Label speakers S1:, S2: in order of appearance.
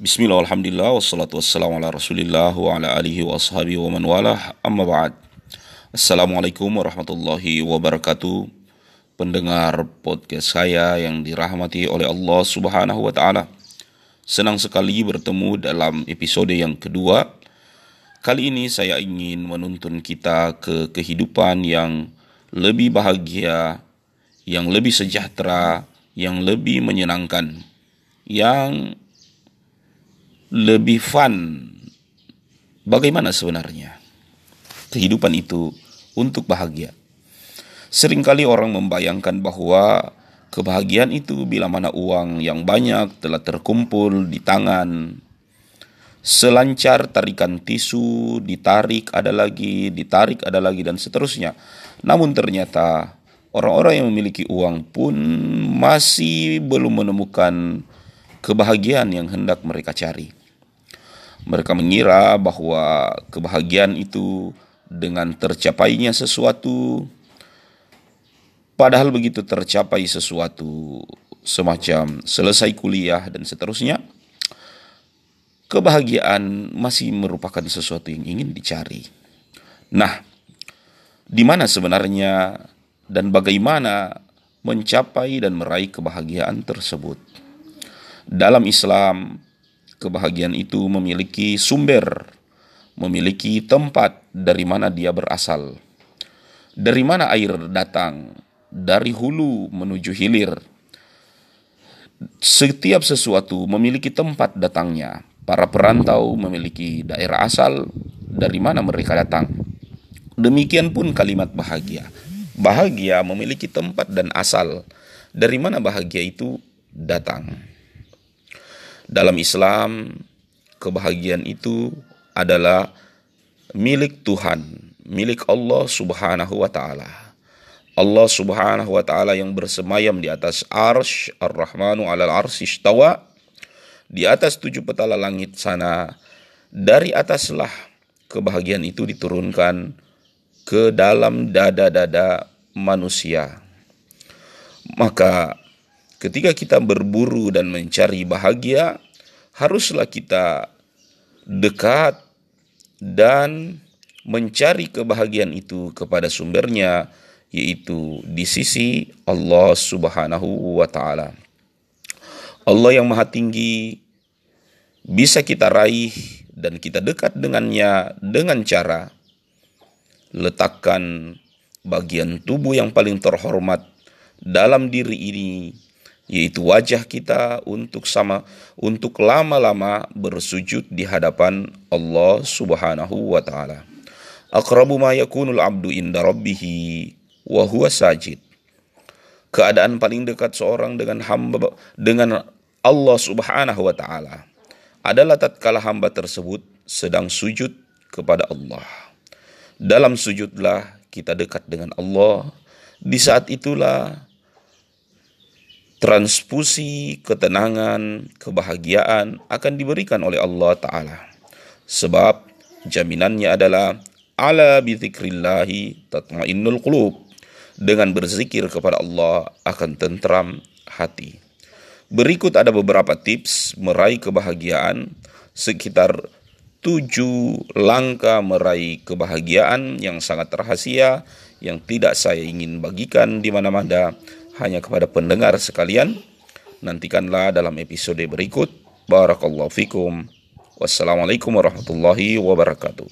S1: Bismillah, alhamdulillah, wassalatu wassalamu ala rasulillah wa ala alihi wa wa man walah, amma ba'd. Assalamualaikum warahmatullahi wabarakatuh. Pendengar podcast saya yang dirahmati oleh Allah subhanahu wa ta'ala. Senang sekali bertemu dalam episode yang kedua. Kali ini saya ingin menuntun kita ke kehidupan yang lebih bahagia, yang lebih sejahtera, yang lebih menyenangkan, yang lebih fun. Bagaimana sebenarnya kehidupan itu untuk bahagia? Seringkali orang membayangkan bahwa kebahagiaan itu bila mana uang yang banyak telah terkumpul di tangan, selancar tarikan tisu, ditarik ada lagi, ditarik ada lagi dan seterusnya. Namun ternyata orang-orang yang memiliki uang pun masih belum menemukan kebahagiaan yang hendak mereka cari. Mereka mengira bahwa kebahagiaan itu dengan tercapainya sesuatu, padahal begitu tercapai sesuatu semacam selesai kuliah dan seterusnya, kebahagiaan masih merupakan sesuatu yang ingin dicari. Nah, di mana sebenarnya dan bagaimana mencapai dan meraih kebahagiaan tersebut? Dalam Islam, kebahagiaan itu memiliki sumber, memiliki tempat dari mana dia berasal. Dari mana air datang? Dari hulu menuju hilir. Setiap sesuatu memiliki tempat datangnya. Para perantau memiliki daerah asal dari mana mereka datang. Demikian pun kalimat bahagia. Bahagia memiliki tempat dan asal. Dari mana bahagia itu datang? Dalam Islam, kebahagiaan itu adalah milik Tuhan, milik Allah Subhanahu wa taala. Allah Subhanahu wa taala yang bersemayam di atas arsy Ar-Rahmanu 'alal arsy istawa di atas tujuh petala langit sana dari ataslah kebahagiaan itu diturunkan ke dalam dada-dada manusia. Maka Ketika kita berburu dan mencari bahagia, haruslah kita dekat dan mencari kebahagiaan itu kepada sumbernya yaitu di sisi Allah Subhanahu wa taala. Allah yang Maha Tinggi bisa kita raih dan kita dekat dengannya dengan cara letakkan bagian tubuh yang paling terhormat dalam diri ini yaitu wajah kita untuk sama untuk lama-lama bersujud di hadapan Allah Subhanahu wa taala. Aqrabu ma yakunul abdu inda rabbih wa huwa sajid. Keadaan paling dekat seorang dengan hamba dengan Allah Subhanahu wa taala adalah tatkala hamba tersebut sedang sujud kepada Allah. Dalam sujudlah kita dekat dengan Allah. Di saat itulah transfusi ketenangan, kebahagiaan akan diberikan oleh Allah Ta'ala. Sebab jaminannya adalah ala bizikrillahi tatmainnul qulub. Dengan berzikir kepada Allah akan tentram hati. Berikut ada beberapa tips meraih kebahagiaan sekitar tujuh langkah meraih kebahagiaan yang sangat rahasia yang tidak saya ingin bagikan di mana-mana hanya kepada pendengar sekalian. Nantikanlah dalam episode berikut. Barakallahu fikum. Wassalamualaikum warahmatullahi wabarakatuh.